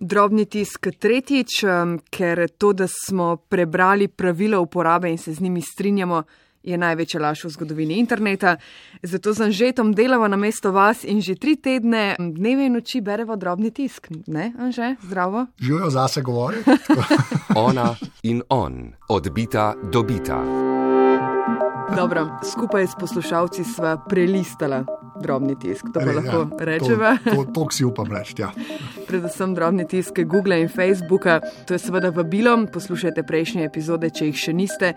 Drobni tisk tretjič, ker to, da smo prebrali pravila uporabe in se z njimi strinjamo, je največja laž v zgodovini interneta. Zato sem že tam delala na mesto vas in že tri tedne, dneve in noči bereva drobni tisk. Ne, Anže, zdravo. Živijo zase govori. Ona in on, odbita dobita. Dobro, skupaj s poslušalci sva prelistala drobni tisk, to pa Re, lahko ja, rečeva. To, to, to si upam reči. Ja. Predvsem drobni tisk Google in Facebooka. To je seveda vabilo, poslušajte prejšnje epizode, če jih še niste.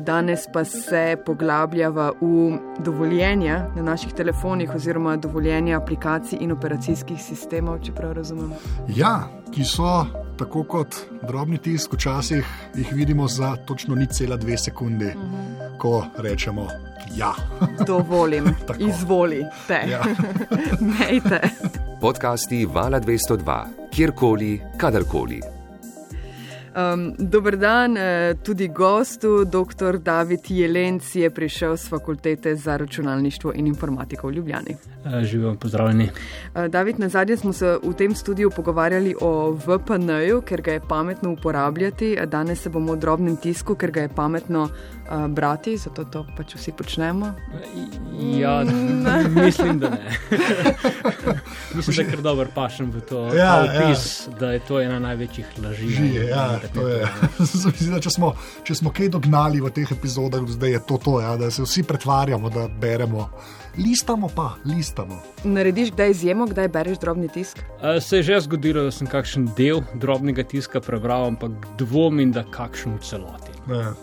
Danes pa se poglabljava v dovoljenja na naših telefonih oziroma dovoljenja aplikacij in operacijskih sistemov, če prav razumem. ja, ki so tako kot drobni tisk, včasih jih vidimo za točno ni cela dve sekunde, uh -huh. ko rečemo ja. Dovolim, izvoli te. Ja. Mejte. Podcasti Vala 202, kjerkoli, kadarkoli. Um, dober dan, eh, tudi gostu, dr. David Jelenc je prišel z fakultete za računalništvo in informatiko v Ljubljani. Živijo, pozdravljeni. Uh, David, na zadnje smo se v tem studiu pogovarjali o VPN-ju, ker ga je pametno uporabljati, danes se bomo o drobnem tisku, ker ga je pametno uh, brati, zato to pač vsi počnemo. Ja, mislim, da ne. mislim, da je kar dober pašem v to Ja, opis, ja. da je to ena največjih laži. Žije, ja, to je. Mislim, da če, smo, če smo kaj dognali v teh epizodah, zdaj je to to, ja, da se vsi pretvarjamo, da beremo. Listamo pa, listamo. Narediš kdaj izjemo, kdaj bereš drobni tisk? Uh, se je že zgodilo, da sem kakšen del drobnega tiska prebral, ampak dvomim, da kakšen v celoti. Ja.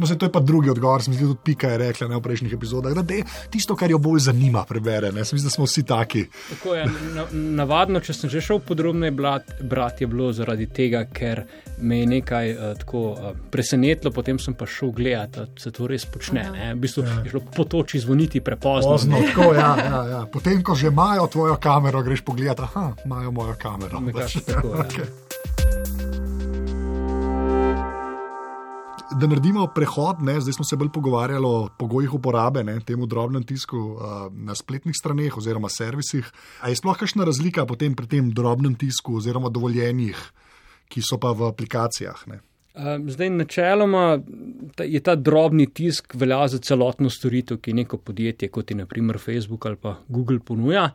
No, se, to je pa drugi odgovor, sem tudi Pika je rekla ne, v prejšnjih epizodah, da je tisto, kar jo bolj zanima, prebere. Ne. Sem mislim, da smo vsi taki. Tako je, na, navadno, če sem že šel podrobneje brati, je bilo zaradi tega, ker me je nekaj uh, tako uh, presenetilo, potem sem pa šel gledati, da se to res počne. Ne. V bistvu ja. je šlo po toči zvoniti prepozno. Pozno, tako, ja, ja, ja. Potem, ko že imajo tvojo kamero, greš pogledat, aha, imajo mojo kamero. Nekako tako, ja. okay. Da naredimo prehod, ne, zdaj smo se bolj pogovarjali o pogojih uporabe ne, temu drobnem tisku uh, na spletnih straneh oziroma servisih. A je sploh kakšna razlika potem pri tem drobnem tisku oziroma dovoljenjih, ki so pa v aplikacijah? Ne? Zdaj, načeloma je ta drobni tisk velja za celotno storitev, ki neko podjetje, kot je naprimer Facebook ali pa Google, ponuja,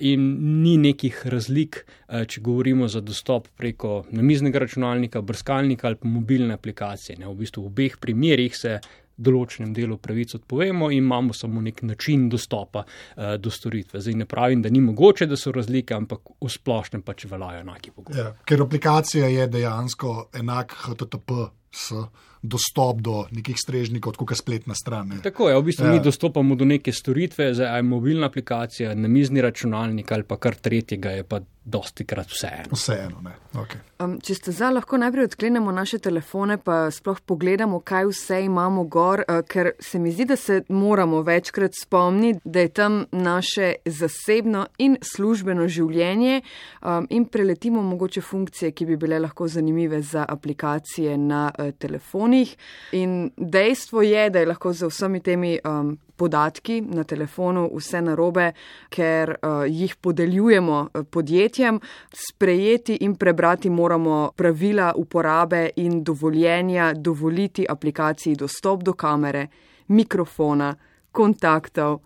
in ni nekih razlik, če govorimo za dostop preko namiznega računalnika, brskalnika ali pa mobilne aplikacije. Ne, v bistvu v obeh primerjih se določenem delu pravic odpovemo in imamo samo nek način dostopa uh, do storitve. Zdaj ne pravim, da ni mogoče, da so razlike, ampak v splošnem pač veljajo enaki pogoji. Ja, ker aplikacija je dejansko enak HTTP. S dostop do nekih strežnikov, kot je spletna stran. Ne. Tako je, v bistvu ja. mi dostopamo do neke storitve, zdaj je mobilna aplikacija, namizni računalnik ali pa kar tretjega, je pa dosti krat vseeno. Vseeno, ne. Okay. Um, če ste za, lahko najprej odklenemo naše telefone, pa sploh pogledamo, kaj vse imamo gor, uh, ker se mi zdi, da se moramo večkrat spomniti, da je tam naše zasebno in službeno življenje um, in preletimo mogoče funkcije, ki bi bile lahko zanimive za aplikacije na uh, telefonih. In dejstvo je, da je lahko za vsemi temi um, podatki na telefonu vse narobe, ker uh, jih podeljujemo podjetjem. Sprejeti in prebrati moramo pravila uporabe in dovoljenja, dovoliti aplikaciji dostop do kamere, mikrofona, kontaktov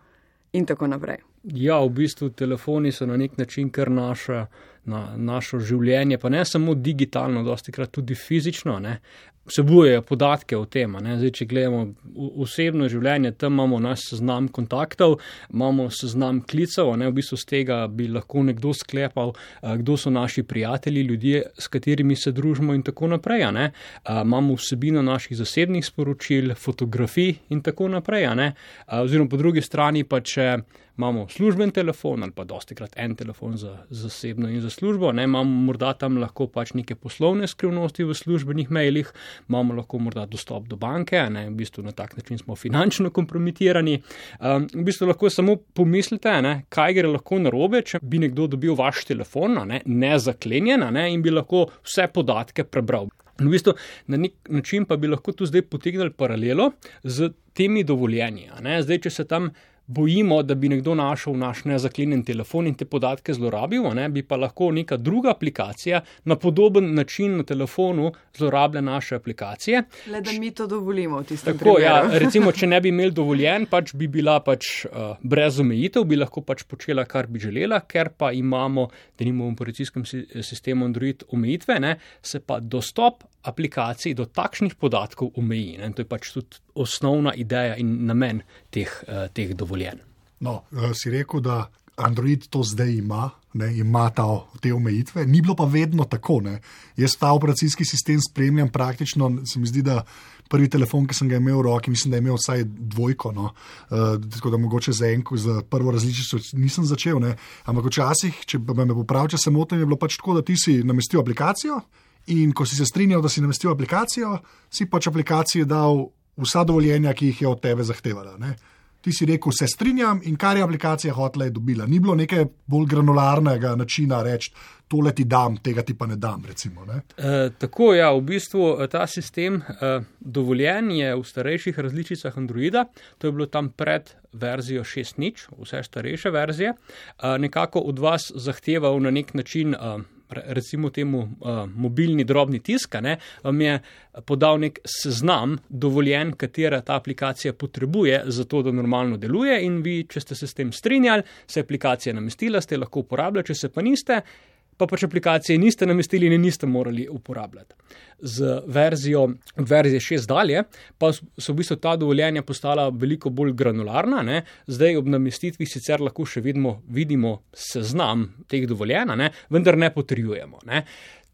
in tako naprej. Ja, v bistvu telefoni so na nek način kar naša. Na našo življenje, pa ne samo digitalno, dosti krat tudi fizično, ne, vsebujejo podatke o tem. Zdaj, če gledamo osebno življenje, tam imamo naš seznam kontaktov, imamo seznam klicev, ne, v bistvu z tega bi lahko nekdo sklepal, kdo so naši prijatelji, ljudje, s katerimi se družimo in tako naprej. Ne. Imamo vsebino naših zasebnih sporočil, fotografij in tako naprej. Oziroma, po drugi strani pa če imamo služben telefon ali pa dosti krat en telefon za zasebno in za službo, ne, imamo morda tam lahko pač neke poslovne skrivnosti v službenih mailih, imamo lahko morda dostop do banke, ne, v bistvu na tak način smo finančno kompromitirani. Um, v bistvu lahko samo pomislite, ne, kaj gre lahko narobe, če bi nekdo dobil vaš telefon, ne, ne zaklenjen ne, in bi lahko vse podatke prebral. V bistvu, na nek način pa bi lahko tu zdaj potegnili paralelo z temi dovoljenji. Zdaj, če se tam bojimo, da bi nekdo našel naš nezaklenjen telefon in te podatke zlorabil, ne, bi pa lahko neka druga aplikacija na podoben način na telefonu zlorabila naše aplikacije. Le da mi to dovolimo v tistem Tako, ja, recimo, če ne bi imeli dovoljen, pač bi bila pač uh, brez omejitev, bi lahko pač počela, kar bi želela, ker pa imamo, da nimamo v operacijskem si- sistemu Android omejitve, ne, se pa dostop aplikacij do takšnih podatkov omeji. In to je pač tudi osnovna ideja in namen teh, uh, teh dovoljenj. No, eh, si rekel, da Android to zdaj ima, ne, ima ta, te omejitve, ni bilo pa vedno tako. Ne. Jaz ta operacijski sistem spremljam praktično, se mi zdi, da prvi telefon, ki sem ga imel v roki, mislim, da je imel vsaj dvojko. No. Uh, tako da mogoče za enko, za prvo različico nisem začel. Ne. Ampak včasih, če me popravi, če se motim, je bilo pač tako, da ti si namestil aplikacijo in ko si se strinjal, da si namestil aplikacijo, si pač aplikaciji dal vsa dovoljenja, ki jih je od tebe zahtevala. Ne. Ti si rekel, se strinjam in kar je aplikacija hotela, je dobila. Ni bilo neke bolj granularnega načina reči, tole ti dam, tega ti pa ne dam. Recimo, ne? E, tako ja, v bistvu eh, ta sistem e, dovoljen je v starejših različicah Androida, to je bilo tam pred verzijo 6.0, vse starejše verzije, e, nekako od vas zahteval na nek način. E, Recimo temu uh, mobilni drobni tisk, ne, vam je podal nek seznam dovoljen, katera ta aplikacija potrebuje, zato da normalno deluje. In vi, če ste se s tem strinjali, se je aplikacija namestila, ste lahko uporabljali, če se pa niste, pa pač aplikacije niste namestili in niste morali uporabljati. Z verzijo, verzije 6 dalje, pa so v bistvu ta dovoljenja postala veliko bolj granularna. Ne? Zdaj ob namestitvi sicer lahko še vidimo, vidimo seznam teh dovoljenj, ne? vendar ne potrjujemo. Ne?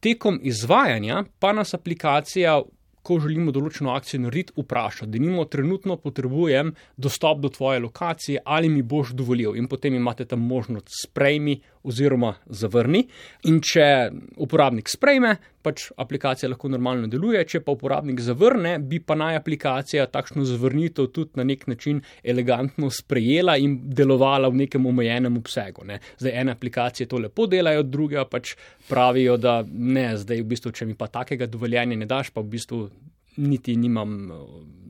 Tekom izvajanja pa nas aplikacija. Ko želimo določeno akcijo narediti, vpraša, da nimo trenutno potrebujem dostop do tvoje lokacije, ali mi boš dovolil. In potem imate tam možnost sprejmi oziroma zavrni. In če uporabnik sprejme, pač aplikacija lahko normalno deluje, če pa uporabnik zavrne, bi pa naj aplikacija takšno zavrnitev tudi na nek način elegantno sprejela in delovala v nekem omejenem obsegu. Ne. Zdaj ene aplikacije to lepo delajo, druge pač pravijo, da ne, zdaj v bistvu, če mi pa takega dovoljenja ne daš, pa v bistvu niti nimam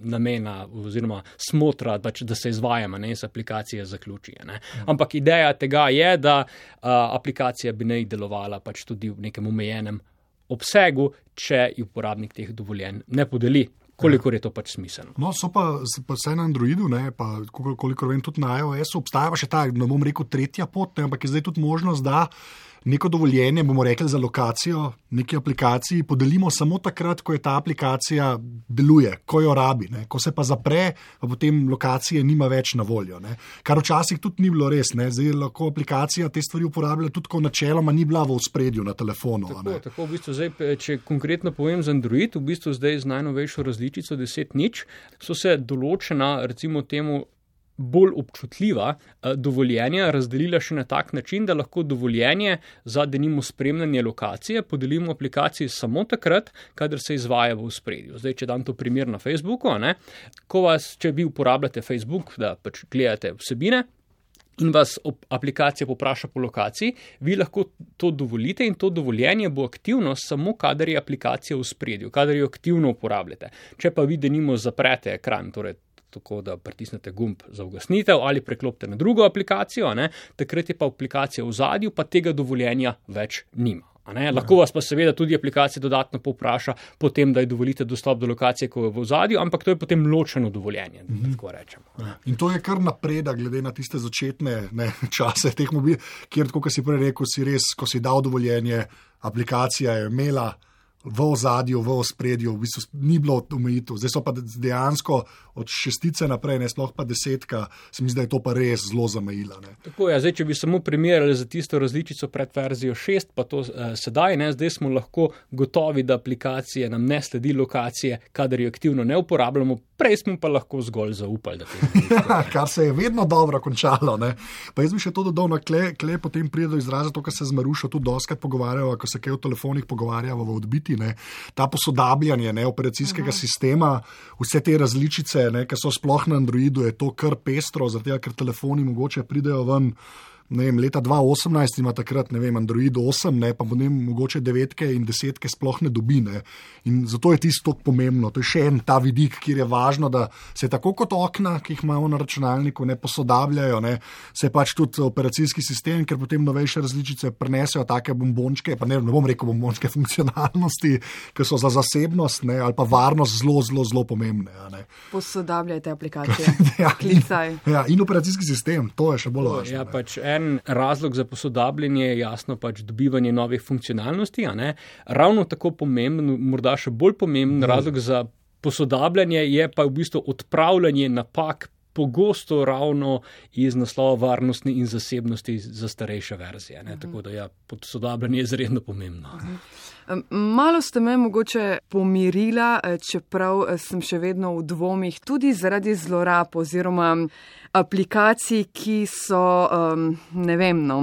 namena oziroma smotra, da, da se izvajamo ne, in se aplikacija zaključi. Ne. Ampak ideja tega je, da a, aplikacija bi naj delovala pač tudi v nekem omejenem obsegu, če uporabnik teh dovoljenj ne podeli. Kolikor je to pač smiselno. No, so pa, pa vse na Androidu, ne, pa kolikor vem, tudi na iOS-u obstaja pa še ta, ne bom rekel, tretja pot, ne, ampak je zdaj tudi možnost, da neko dovoljenje, bomo rekli za lokacijo neki aplikaciji, podelimo samo takrat, ko je ta aplikacija deluje, ko jo rabi. Ne. Ko se pa zapre, pa potem lokacije nima več na voljo. Ne. Kar včasih tudi ni bilo res. Ne. Zdaj lahko aplikacija te stvari uporablja tudi, ko načeloma ni bila v spredju na telefonu. Tako, tako v bistvu zdaj, če konkretno povem za Android, v bistvu zdaj z najnovejšo različico 10.0 so se določena, recimo temu, bolj občutljiva dovoljenja razdelila še na tak način, da lahko dovoljenje za denimo spremljanje lokacije podelimo aplikaciji samo takrat, kadar se izvaja v spredju. Zdaj, če dam to primer na Facebooku, ne, ko vas, če vi uporabljate Facebook, da pač gledate vsebine. In vas aplikacija popraša po lokaciji, vi lahko to dovolite, in to dovoljenje bo aktivno samo, kadar je aplikacija v spredju, kadar jo aktivno uporabljate. Če pa vi denimo zaprete ekran, torej tako da pritisnete gumb za ugasnitev ali preklopite na drugo aplikacijo, ne, takrat je pa aplikacija v zadju, pa tega dovoljenja več nima. Lahko vas pa seveda tudi aplikacija dodatno povpraša, potem, da ji dovolite dostop do lokacije, ko je v zadju, ampak to je potem ločeno dovoljenje. Mm -hmm. tako rečemo. In to je kar napredek, glede na tiste začetne ne, čase teh mobil, kjer, kot si prej rekel, si res, ko si dal dovoljenje, aplikacija je imela v ozadju, v ospredju, v bistvu ni bilo omejitev. Zdaj so pa dejansko od šestice naprej, ne sploh pa desetka, se mi zdi, da je to pa res zelo zamejila. Ne. Tako je, zdaj, če bi samo primerjali za tisto različico pred verzijo 6, pa to uh, sedaj, ne, zdaj smo lahko gotovi, da aplikacije nam ne sledi lokacije, kadar jo aktivno ne uporabljamo, prej smo pa lahko zgolj zaupali. Kar se je vedno dobro končalo. Ne. Pa jaz bi še to dodal, na kle, kle potem pride do izraza to, kar se z Marušo tudi doskrat pogovarjajo, ko se kaj v telefonih pogovarjamo v odbiti. Ne. Ta posodabljanje ne, operacijskega Aha. sistema, vse te različice, ne, ki so sploh na Androidu, je to kar pestro, zato ker telefoni mogoče pridejo ven vem, leta 2018 ima takrat, ne vem, Android 8, ne, pa potem mogoče devetke in desetke sploh ne dobi. Ne. In zato je tisto tako pomembno. To je še en ta vidik, kjer je važno, da se tako kot okna, ki jih imamo na računalniku, ne posodabljajo, ne, se pač tudi operacijski sistem, ker potem novejše različice prenesejo take bombončke, pa ne, ne bom rekel bombončke funkcionalnosti, ki so za zasebnost ne, ali pa varnost zelo, zelo, zelo pomembne. Posodabljajte aplikacije. ja, in, ja, in operacijski sistem, to je še bolj važno. Ja, pač en razlog za posodabljanje je jasno pač dobivanje novih funkcionalnosti. Ravno tako pomemben, morda še bolj pomemben no. razlog za posodabljanje je pa v bistvu odpravljanje napak. Pogosto ravno iz naslova varnosti in zasebnosti za starejše verzije. Uh -huh. Tako da ja, posodabljanje je izredno pomembno. Uh -huh. Malo ste me mogoče pomirila, eh, čeprav eh, sem še vedno v dvomih, tudi zaradi zlorab oziroma aplikacij, ki so, um, ne vem, no.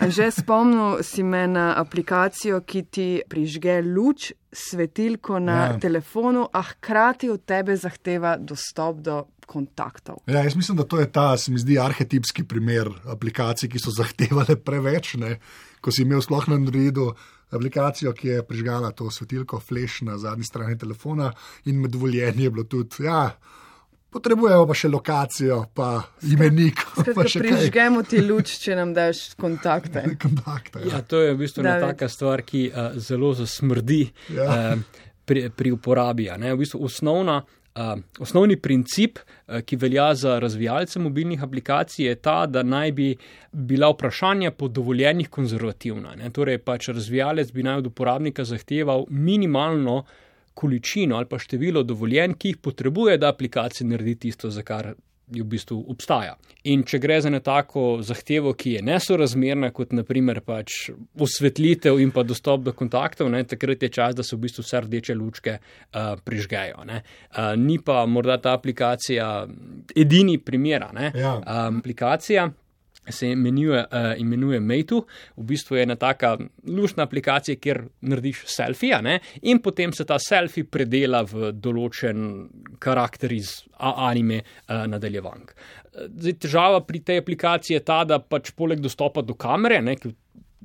Že spomnil si me na aplikacijo, ki ti prižge luč, svetilko na ja. telefonu, a hkrati od tebe zahteva dostop do. Kontaktov. Ja, jaz mislim, da to je ta, se mi zdi, arhetipski primer aplikacij, ki so zahtevale preveč. Ne? Ko si imel sploh na Androidu aplikacijo, ki je prižgala to svetilko, flash na zadnji strani telefona, in med dovoljenjem je bilo tudi, ja, potrebujemo pa še lokacijo, pa imenik. Prižgemo ti luč, če nam daš kontakte. kontakte ja. Ja, to je v bistvu ena taka stvar, ki uh, zelo zasmrdi ja. uh, pri, pri uporabi. V bistvu osnovna Uh, osnovni princip, uh, ki velja za razvijalce mobilnih aplikacij, je ta, da naj bi bila vprašanja po dovoljenih konzervativna. Ne? Torej, pač razvijalec bi naj od uporabnika zahteval minimalno količino ali pa število dovoljenj, ki jih potrebuje, da aplikacija naredi tisto, za kar v bistvu obstaja. In če gre za neko zahtevo, ki je nesorazmerna, kot naprimer pač osvetlitev in pa dostop do kontaktov, ne, takrat je čas, da se v bistvu vse rdeče lučke uh, prižgejo. Uh, ni pa morda ta aplikacija edini primer. Ja. Um, aplikacija, se imenuje, uh, imenuje Meitu, v bistvu je ena taka lušna aplikacija, kjer narediš selfije ne? in potem se ta selfie predela v določen karakter iz anime uh, nadaljevank. Zdaj, težava pri tej aplikaciji je ta, da pač poleg dostopa do kamere, ne,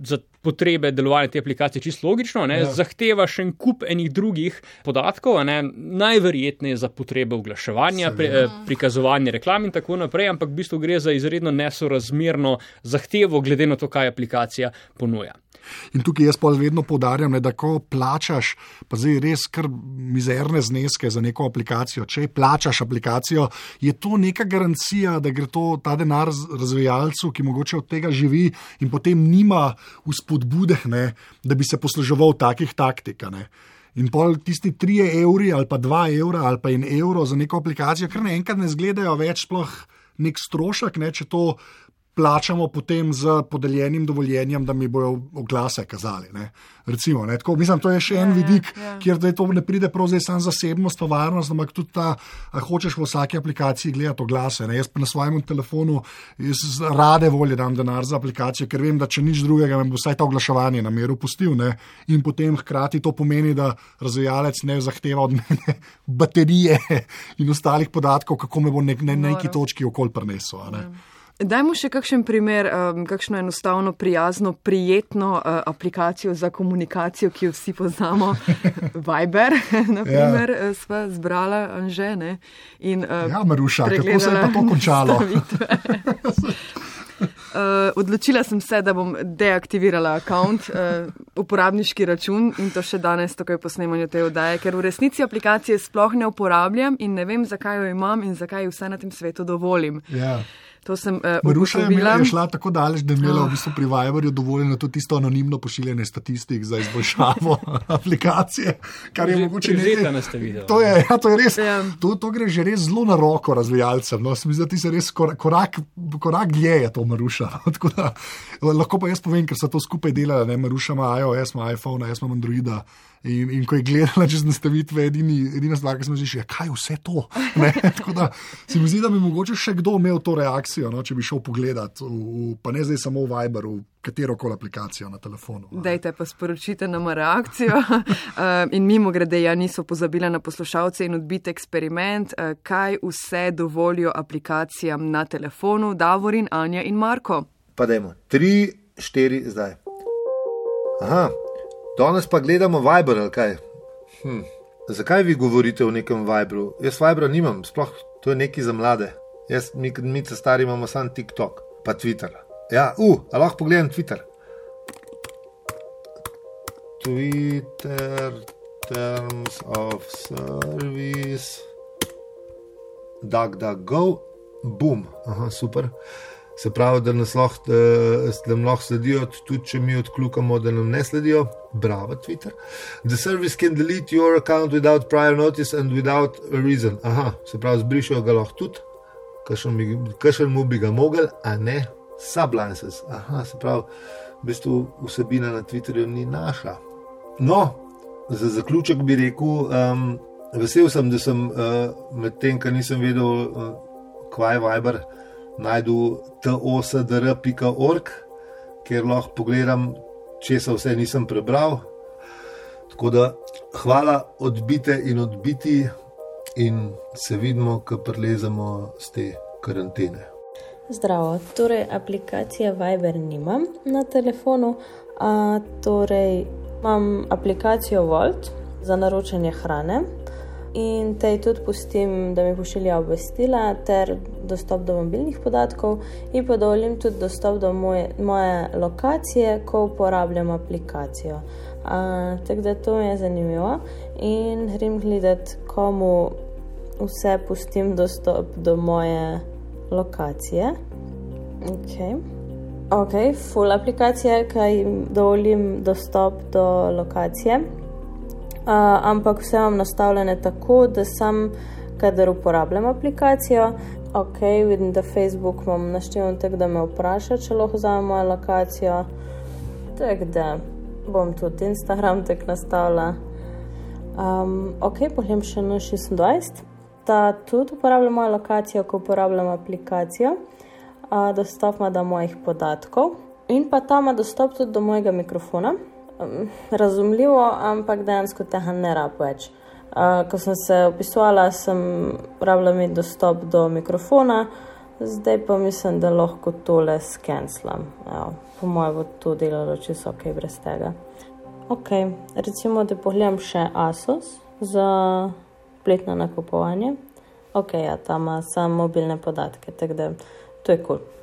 za potrebe delovanja te aplikacije čisto logično, ja. zahteva še en kup enih drugih podatkov, ne, najverjetneje za potrebe oglaševanja, pri, eh, prikazovanja reklam in tako naprej, ampak v bistvu gre za izredno nesorazmerno zahtevo, glede na to, kaj aplikacija ponuja. In tukaj jaz pa vedno podarjam, da ko plačaš, pa zdaj res kar mizerne zneske za neko aplikacijo, če plačaš aplikacijo, je to neka garancija, da gre to ta denar razvijalcu, ki mogoče od tega živi in potem nima vzpodbude, ne, da bi se posluževal takih taktik. Ne. In pol tisti 3 evri ali pa 2 evra ali pa 1 evro za neko aplikacijo, kar naenkrat ne zgledajo več sploh nek strošek, ne, če to plačamo potem z podeljenim dovoljenjem, da mi bojo oglase kazali. Ne. Recimo, ne. Tako, mislim, to je še en ja, ja vidik, ja, ja. kjer to ne pride prav zdaj samo zasebnost, pa varnost, ampak tudi ta, a hočeš v vsaki aplikaciji gledati oglase. Ne. Jaz pa na svojem telefonu rade volje dam denar za aplikacijo, ker vem, da če nič drugega, me bo vsaj to oglaševanje na miru pustil. Ne. In potem hkrati to pomeni, da razvijalec ne zahteva od mene baterije in ostalih podatkov, kako me bo nek, ne, neki točki okol prenesel. Dajmo še kakšen primer, um, kakšno enostavno, prijazno, prijetno uh, aplikacijo za komunikacijo, ki jo vsi poznamo. Viber, naprimer, ja. Uh, sva zbrala Anžene. In, uh, ja, Maruša, kako se je to končalo? Uh, odločila sem se, da bom deaktivirala račun, uh, uporabniški račun in to še danes, takoj po snemanju te oddaje, ker v resnici aplikacije sploh ne uporabljam in ne vem, zakaj jo imam in zakaj vse na tem svetu dovolim. Ja. To sem uh, Maruša je, imela, je šla tako daleč, da je imela oh. v bistvu pri Viberju dovoljeno tudi tisto anonimno pošiljanje statistik za izboljšavo aplikacije. Kar je mogoče že nekaj, ste videli. To je, ja, to je res. Ja. To, to gre že res zelo na roko razvijalcem. No, Mislim, da ti se res korak, korak, korak dlje je to Maruša. No, da, lahko pa jaz povem, ker so to skupaj delali. Ne? Maruša ima iOS, ima iPhone, jaz imam Androida. In, in ko je gledala čez nastavitve, edini, edina stvar, ki smo že rekli, kaj je vse to. Tako da se mi zdi, da bi mogoče še kdo imel to reakcijo, no, če bi šel pogledat, v, v, pa ne zdaj samo v Viber, v katero koli aplikacijo na telefonu. Dajte pa sporočite nam reakcijo. uh, in mimo grede, ja niso pozabili na poslušalce in odbiti eksperiment, uh, kaj vse dovolijo aplikacijam na telefonu, Davorin, Anja in Marko. Pa dajmo, tri, štiri, zdaj. Aha, danes pa gledamo Viber ali kaj. Hm. Zakaj vi govorite o nekem Vibru? Jaz Vibra nimam, sploh to je nekaj za mlade. Jaz, mi, mi se stari imamo samo TikTok, pa Twitter. Ja, uh, lahko pogledam Twitter. Twitter, terms of service, DuckDuckGo, boom, aha, super. Se pravi, da nas lahko, da nam lahko sledijo, tudi če mi odkljukamo, da nam ne sledijo. Bravo, Twitter. The service can delete your account without prior notice and without a reason. Aha, se pravi, zbrišajo ga lahko tudi, kakšen mu bi ga mogel, a ne sublinces. Aha, se pravi, v bistvu vsebina na Twitterju ni naša. No, za zaključek bi rekel, um, vesel sem, da sem uh, med tem, kar nisem vedel, uh, kvaj Viber, najdel tosdr.org, kjer lahko pogledam, če se vse nisem prebral. Tako da hvala odbite in odbiti, in se vidimo, ko prelezemo z te karantene. Zdravo, torej aplikacije Viber nimam na telefonu, a torej imam aplikacijo Volt za naročanje hrane in tej tudi pustim, da mi pošilja obvestila ter dostop do mobilnih podatkov in pa dovolim tudi dostop do moje, moje lokacije, ko uporabljam aplikacijo. Tako da to mi je zanimivo in grem gledati, komu vse pustim dostop do moje lokacije. Ok, okay full aplikacije, ki jim dovolim dostop do lokacije. Uh, ampak vse imam nastavljene tako, da sem, kadar uporabljam aplikacijo, ok, vidim, da Facebook imam našteven tak, da me vpraša, če lahko vzamem mojo lokacijo. Tako da bom tudi Instagram tak nastavila. Um, ok, pohjem še na 26 da tudi uporabljam mojo lokacijo, ko uporabljam aplikacijo, a, dostop ima do mojih podatkov in pa tam ima dostop tudi do mojega mikrofona. Razumljivo, ampak dejansko tega ne rab več. A, ko sem se opisovala, sem rabila imeti dostop do mikrofona, zdaj pa mislim, da lahko tole skenslam. Po mojem bo to delalo čisto ok brez tega. Ok, recimo, da pogledam še Asos za spletno nakupovanje. Ok, ja, tam ima samo mobilne podatke, tako da to je kul. Cool.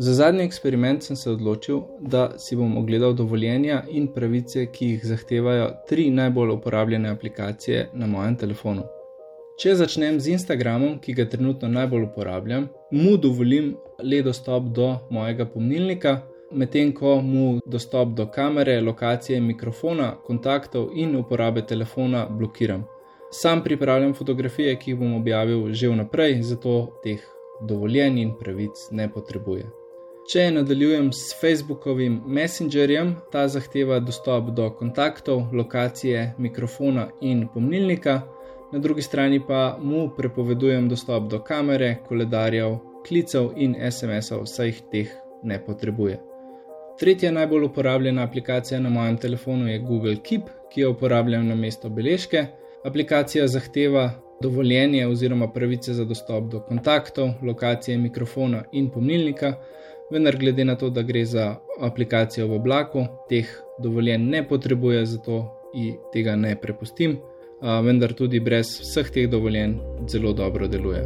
Za zadnji eksperiment sem se odločil, da si bom ogledal dovoljenja in pravice, ki jih zahtevajo tri najbolj uporabljene aplikacije na mojem telefonu. Če začnem z Instagramom, ki ga trenutno najbolj uporabljam, mu dovolim le dostop do mojega pomnilnika, medtem ko mu dostop do kamere, lokacije, mikrofona, kontaktov in uporabe telefona blokiram. Sam pripravljam fotografije, ki jih bom objavil že vnaprej, zato teh dovoljenj in pravic ne potrebuje. Če nadaljujem s Facebookovim Messengerjem, ta zahteva dostop do kontaktov, lokacije, mikrofona in pomnilnika, na drugi strani pa mu prepovedujem dostop do kamere, koledarjev, klicev in SMS-ov, saj jih teh ne potrebuje. Tretja najbolj uporabljena aplikacija na mojem telefonu je Google Keep, ki jo uporabljam na mesto beležke. Aplikacija zahteva dovoljenje oziroma pravice za dostop do kontaktov, lokacije mikrofona in pomnilnika, vendar glede na to, da gre za aplikacijo v oblaku, teh dovoljenj ne potrebuje, zato ji tega ne prepustim, vendar tudi brez vseh teh dovoljenj zelo dobro deluje.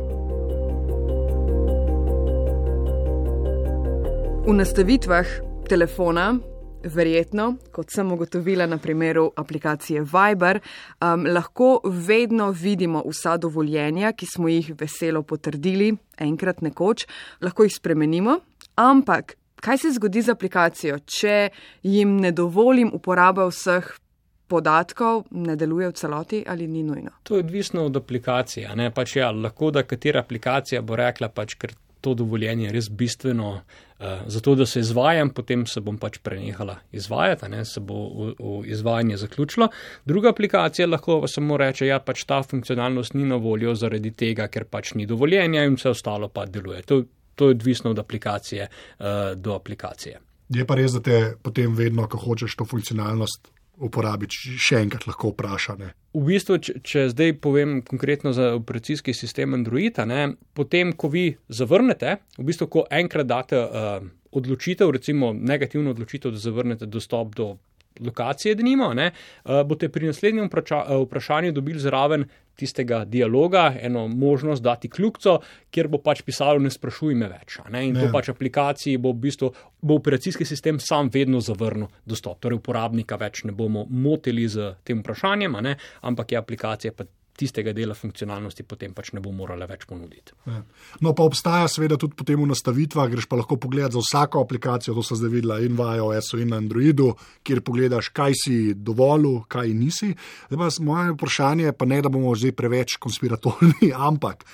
V nastavitvah telefona verjetno, kot sem ugotovila na primeru aplikacije Viber, um, lahko vedno vidimo vsa dovoljenja, ki smo jih veselo potrdili enkrat nekoč, lahko jih spremenimo, ampak kaj se zgodi z aplikacijo, če jim ne dovolim uporabe vseh podatkov, ne deluje v celoti ali ni nujno? To je odvisno od aplikacije. Pač ja, lahko da katera aplikacija bo rekla, pač, ker to dovoljenje res bistveno, uh, zato da se izvajam, potem se bom pač prenehala izvajati, ne, se bo v, v izvajanje zaključilo. Druga aplikacija lahko samo reče, ja, pač ta funkcionalnost ni na voljo zaradi tega, ker pač ni dovoljenja in vse ostalo pa deluje. To, to je odvisno od aplikacije uh, do aplikacije. Je pa res, da te potem vedno, ko hočeš to funkcionalnost uporabiti, še enkrat lahko vprašane. V bistvu, če, če zdaj povem konkretno za operacijski sistem Androida, ne, potem, ko vi zavrnete, v bistvu, ko enkrat date uh, odločitev, recimo negativno odločitev, da zavrnete dostop do lokacije, da nima, ne, uh, boste pri naslednjem uh, vprašanju dobili zraven tistega dialoga, eno možnost dati kljubco, kjer bo pač pisalo, ne sprašuj me več. Ne, in ne. to pač aplikaciji bo v bistvu, bo operacijski sistem sam vedno zavrnil dostop. Torej, uporabnika več ne bomo motili z tem vprašanjem, ne, ampak je aplikacija pa tistega dela funkcionalnosti potem pač ne bo morala več ponuditi. Ja. No, pa obstaja seveda tudi potem v nastavitvah, greš pa lahko pogledati za vsako aplikacijo, to so zdaj videla in v iOS-u in na Androidu, kjer pogledaš, kaj si dovolil, kaj nisi. Zdaj pa moje vprašanje, pa ne da bomo zdaj preveč konspiratorni, ampak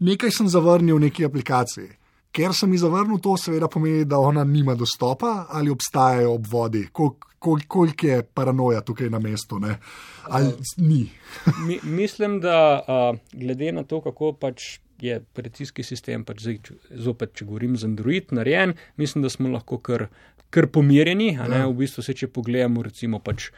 nekaj sem zavrnil v neki aplikaciji. Ker sem jih zavrnil, to seveda pomeni, da ona nima dostopa ali obstajajo obvodi. Koliko kol, koliko je paranoja tukaj na mestu, ne? ali uh, ni. mi, mislim, da uh, glede na to, kako pač je operacijski sistem, pač zdaj, zopet, če govorim z Android, narejen, mislim, da smo lahko kar, kar pomirjeni. Ja. V bistvu, se, če pogledamo, recimo, pač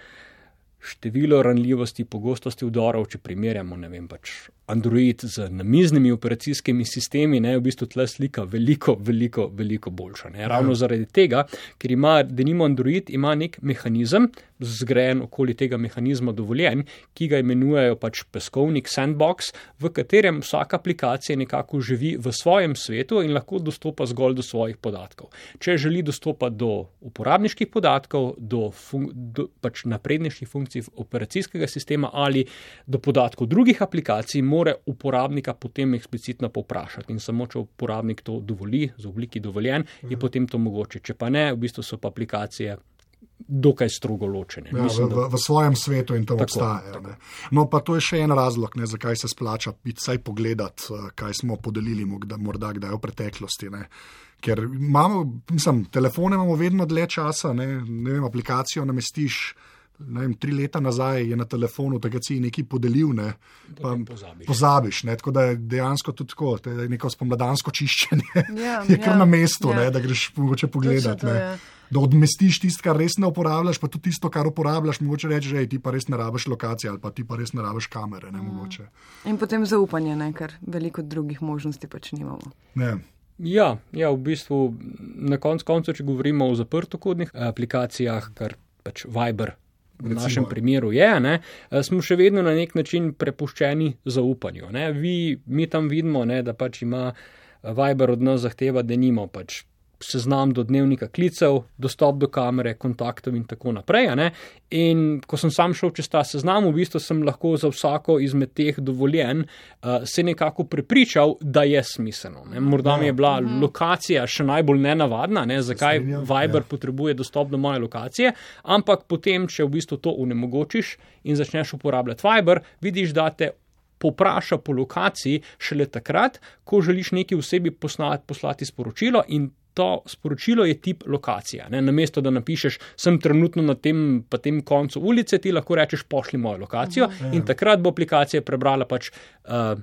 število ranljivosti, pogostosti vdorov, če primerjamo, ne vem, pač Android z namiznimi operacijskimi sistemi, ne, v bistvu tle slika veliko, veliko, veliko boljša. Ne. Ravno ja. zaradi tega, ker ima, da nimo Android, ima nek mehanizem, zgrajen okoli tega mehanizma dovoljen, ki ga imenujejo pač peskovnik sandbox, v katerem vsaka aplikacija nekako živi v svojem svetu in lahko dostopa zgolj do svojih podatkov. Če želi dostopati do uporabniških podatkov, do, fun do pač naprednejših funkcij operacijskega sistema ali do podatkov drugih aplikacij, more uporabnika potem eksplicitno poprašati in samo, če uporabnik to dovoli, z obliki dovoljen, je mhm. potem to mogoče. Če pa ne, v bistvu so pa aplikacije. Dokaj strogo ločene. Ja, Mislim, v, v, v svojem svetu in to obstaja. No, pa to je še en razlog, ne, zakaj se splača biti vsaj pogledati, eh, kaj smo podelili, morda kdaj v preteklosti. Ne. Ker imamo, mislim, telefone imamo vedno dlje časa, ne, ne vem, aplikacijo namestiš vem, tri leta nazaj je na telefonu, da si nekaj podelil, ne, pa pozabiš. pozabiš ne, tako da je dejansko tudi tako, da je neko spomladansko čiščenje, ja, je kar ja, na mestu, ja. ne, da greš mogoče pogledati. Da odmestiš tisto, kar res ne uporabljaš, pa tudi tisto, kar uporabljaš, mogoče reči, da ti pa res ne rabiš lokacije ali pa ti pa res ne rabiš kamere. Ne, mm. In potem zaupanje, ne, ker veliko drugih možnosti pač nimamo. Ne. Ja, ja, v bistvu na koncu, koncu, če govorimo o zaprtokodnih aplikacijah, kar pač Viber v našem primeru je, ne, eh, smo še vedno na nek način prepuščeni zaupanju. Vi, mi tam vidimo, ne, da pač ima Viber od nas zahteva, da nimo pač seznam do dnevnika klicev, dostop do kamere, kontaktov in tako naprej. In ko sem sam šel čez ta seznam, v bistvu sem lahko za vsako izmed teh dovoljen uh, se nekako prepričal, da je smiselno. Ne? Morda mi je bila mhm. lokacija še najbolj nenavadna, ne? zakaj Viber ja. potrebuje dostop do moje lokacije, ampak potem, če v bistvu to unemogočiš in začneš uporabljati Viber, vidiš, da te popraša po lokaciji šele takrat, ko želiš neki osebi poslati, poslati sporočilo in to sporočilo je tip lokacija. Ne? Namesto da napišeš, sem trenutno na tem, tem koncu ulice, ti lahko rečeš, pošli mojo lokacijo -huh. in takrat bo aplikacija prebrala pač. Uh,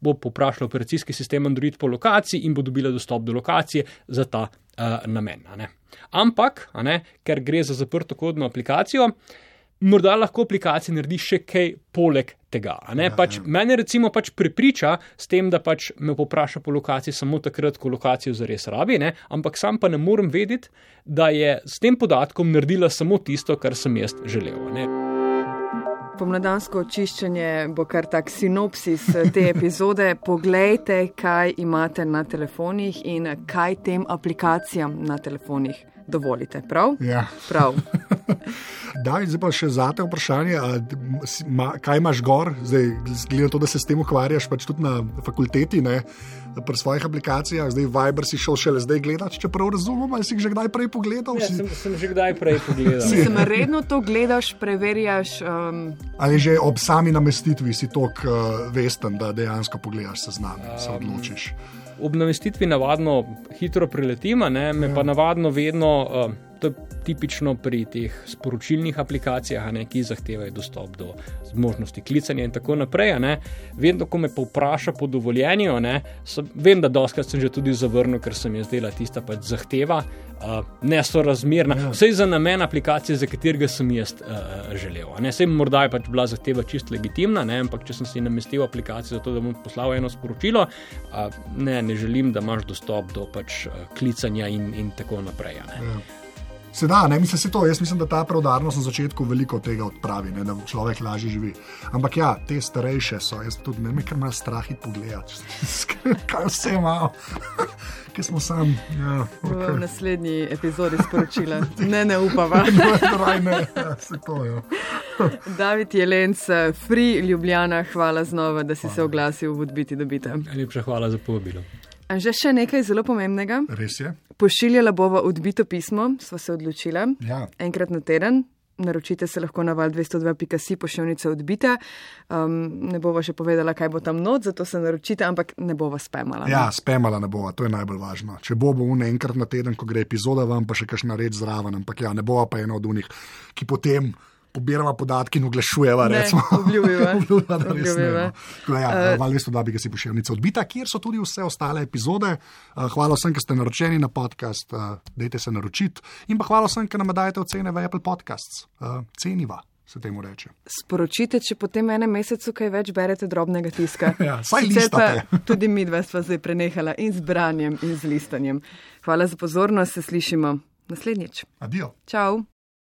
Bo poprašala operacijski sistem Android po lokaciji in bo dobila dostop do lokacije za ta uh, namen. Ampak, ker gre za zaprto kodno aplikacijo, uh, morda lahko aplikacija naredi še kaj poleg tega. Ja, pač, ja. Mene recimo pač prepriča s tem, da pač me popraša po lokaciji samo takrat, ko lokacijo zares rabi, ne? ampak sam pa ne morem vedeti, da je s tem podatkom naredila samo tisto, kar sem jaz želel. Ne? Pomladansko očiščenje bo kar tak sinopsis te epizode. Poglejte, kaj imate na telefonih in kaj tem aplikacijam na telefonih dovolite. Prav? Ja. Prav. Da, zdaj pa še zate vprašanje, ma, kaj imaš gor, zdaj, glede na to, da se s tem ukvarjaš pač tudi na fakulteti, ne, pri svojih aplikacijah, zdaj Viber si šel šele zdaj gledati, če prav razumem, ali si jih že kdaj prej pogledal? Ja, si... sem, sem že kdaj prej pogledal. si sem redno to gledaš, preverjaš. Um... Ali že ob sami namestitvi si tok uh, vesten, da dejansko pogledaš seznam in um... se odločiš? ob namestitvi navadno hitro preletim, me ja. pa navadno vedno uh, To je tipično pri teh sporočilnih aplikacijah, ne, ki zahtevajo dostop do možnosti klicanja in tako naprej. Ne. Vedno, ko me povpraša po dovoljenju, ne, sem, vem, da doskrat sem že tudi zavrnil, ker sem jaz dela tista pač zahteva, uh, nesorazmerna. Ja. Vse za namen aplikacije, za katerega sem jaz uh, želel. Ne. Sej morda je pač bila zahteva čist legitimna, ne, ampak če sem si namestil aplikacijo za to, da bom poslal eno sporočilo, uh, ne, ne želim, da imaš dostop do pač, uh, klicanja in, in tako naprej. Sedaj, ne mislim si to. Jaz mislim, da ta preudarnost na začetku veliko tega odpravi, ne, da človek lažje živi. Ampak ja, te starejše so, jaz tudi ne vem, ker imaš strah in pogledati, kaj vse imamo. Ki smo sami. Ja, okay. V naslednji epizodi sporočila. Ne, ne upam. ne, ne, ja, se to je. Ja. David Jelenc, Free Ljubljana, hvala znova, da si hvala. se oglasil v odbiti dobite. Najlepša hvala za povabilo. Že še nekaj zelo pomembnega. Res je. Pošiljala bova odbito pismo, sva se odločila. Ja. Enkrat na teden. Naročite se lahko na val 202.si pošiljnica odbita. Um, ne bova še povedala, kaj bo tam not, zato se naročite, ampak ne bova spemala. Ne? Ja, spemala ne bova, to je najbolj važno. Če bo bo un enkrat na teden, ko gre epizoda vam, pa še kakšna reč zraven, ampak ja, ne bova pa ena od unih, ki potem pobiramo podatke in oglašujemo. Obljubimo. Ja, Val 202 bi ga si pošiljnica odbita, kjer so tudi vse ostale epizode. Uh, hvala vsem, ki ste naročeni na podcast, uh, dajte se naročiti. In pa hvala vsem, ki nam dajete ocene v Apple Podcasts. Uh, ceniva. Se temu reče. Sporočite, če potem enem mesecu kaj več berete drobnega tiska. ja, saj listate. tudi mi dva sva zdaj prenehala in z branjem in z listanjem. Hvala za pozornost, se slišimo naslednjič. Adijo. Čau.